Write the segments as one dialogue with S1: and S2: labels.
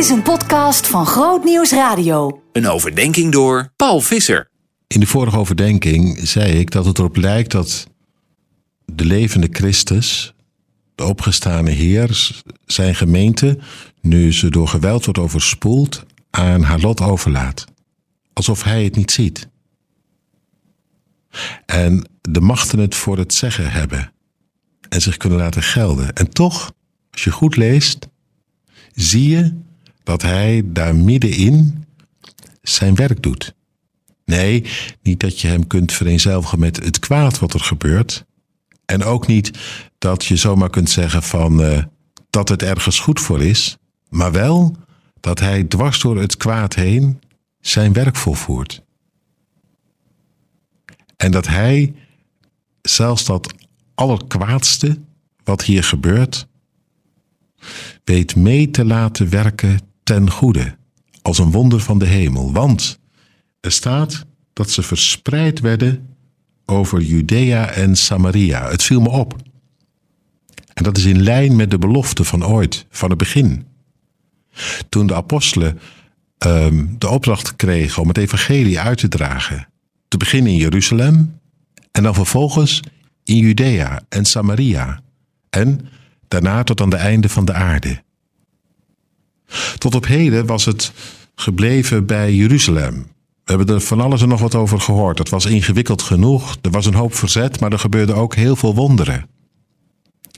S1: is een podcast van Groot Nieuws Radio.
S2: Een overdenking door Paul Visser.
S3: In de vorige overdenking zei ik dat het erop lijkt dat de levende Christus, de opgestane Heer, zijn gemeente, nu ze door geweld wordt overspoeld, aan haar lot overlaat. Alsof hij het niet ziet. En de machten het voor het zeggen hebben en zich kunnen laten gelden. En toch, als je goed leest, zie je dat hij daar middenin zijn werk doet. Nee, niet dat je hem kunt vereenzelvigen met het kwaad wat er gebeurt. En ook niet dat je zomaar kunt zeggen van uh, dat het ergens goed voor is. Maar wel dat hij dwars door het kwaad heen zijn werk volvoert. En dat hij zelfs dat allerkwaadste wat hier gebeurt, weet mee te laten werken ten goede, als een wonder van de hemel. Want er staat dat ze verspreid werden over Judea en Samaria. Het viel me op. En dat is in lijn met de belofte van ooit, van het begin. Toen de apostelen um, de opdracht kregen om het evangelie uit te dragen, te beginnen in Jeruzalem en dan vervolgens in Judea en Samaria en daarna tot aan de einde van de aarde. Tot op heden was het gebleven bij Jeruzalem. We hebben er van alles en nog wat over gehoord. Het was ingewikkeld genoeg, er was een hoop verzet, maar er gebeurden ook heel veel wonderen.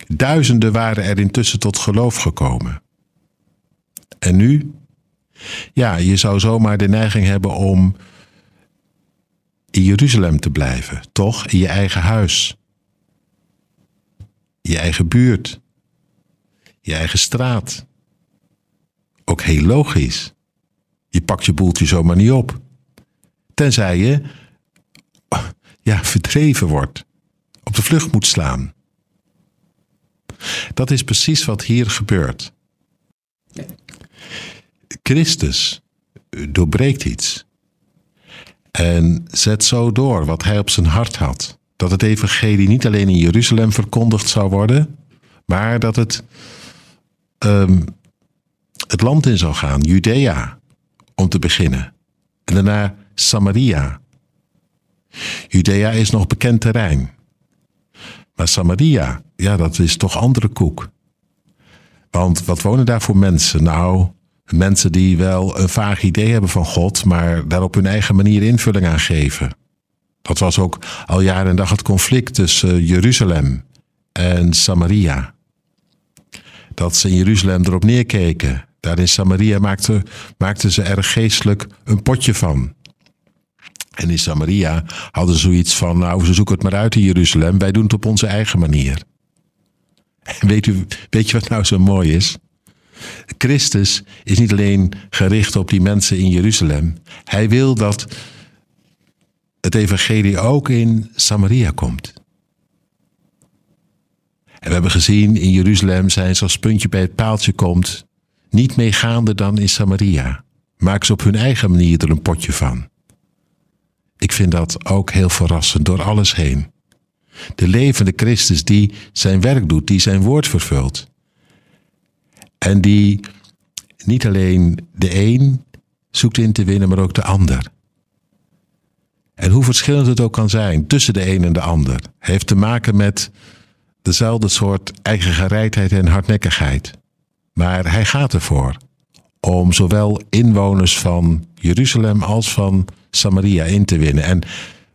S3: Duizenden waren er intussen tot geloof gekomen. En nu? Ja, je zou zomaar de neiging hebben om in Jeruzalem te blijven, toch? In je eigen huis, je eigen buurt, je eigen straat. Ook heel logisch. Je pakt je boeltje zomaar niet op. Tenzij je ja, verdreven wordt, op de vlucht moet slaan. Dat is precies wat hier gebeurt. Christus doorbreekt iets en zet zo door wat hij op zijn hart had. Dat het evangelie niet alleen in Jeruzalem verkondigd zou worden, maar dat het um, het land in zou gaan, Judea, om te beginnen. En daarna Samaria. Judea is nog bekend terrein. Maar Samaria, ja, dat is toch andere koek. Want wat wonen daar voor mensen? Nou, mensen die wel een vaag idee hebben van God, maar daar op hun eigen manier invulling aan geven. Dat was ook al jaren en dag het conflict tussen Jeruzalem en Samaria. Dat ze in Jeruzalem erop neerkeken. Daar in Samaria maakten, ze er geestelijk een potje van. En in Samaria hadden ze zoiets van, nou, ze zoeken het maar uit in Jeruzalem, wij doen het op onze eigen manier. En weet, u, weet je wat nou zo mooi is? Christus is niet alleen gericht op die mensen in Jeruzalem. Hij wil dat het evangelie ook in Samaria komt. En we hebben gezien, in Jeruzalem zijn ze als puntje bij het paaltje komt, niet meegaande dan in Samaria. Maak ze op hun eigen manier er een potje van. Ik vind dat ook heel verrassend door alles heen. De levende Christus die zijn werk doet, die zijn woord vervult. En die niet alleen de een zoekt in te winnen, maar ook de ander. En hoe verschillend het ook kan zijn tussen de een en de ander, heeft te maken met dezelfde soort eigen gereidheid en hardnekkigheid. Maar hij gaat ervoor om zowel inwoners van Jeruzalem als van Samaria in te winnen. En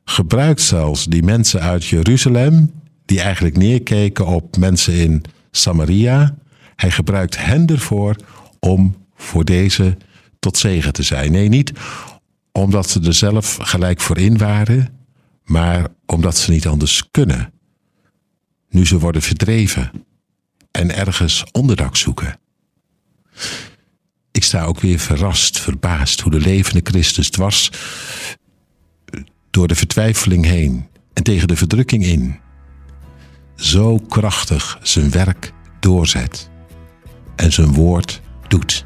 S3: gebruikt zelfs die mensen uit Jeruzalem, die eigenlijk neerkeken op mensen in Samaria, hij gebruikt hen ervoor om voor deze tot zegen te zijn. Nee, niet omdat ze er zelf gelijk voor in waren, maar omdat ze niet anders kunnen. Nu ze worden verdreven en ergens onderdak zoeken. Ik sta ook weer verrast, verbaasd hoe de levende Christus dwars door de vertwijfeling heen en tegen de verdrukking in zo krachtig zijn werk doorzet en zijn woord doet.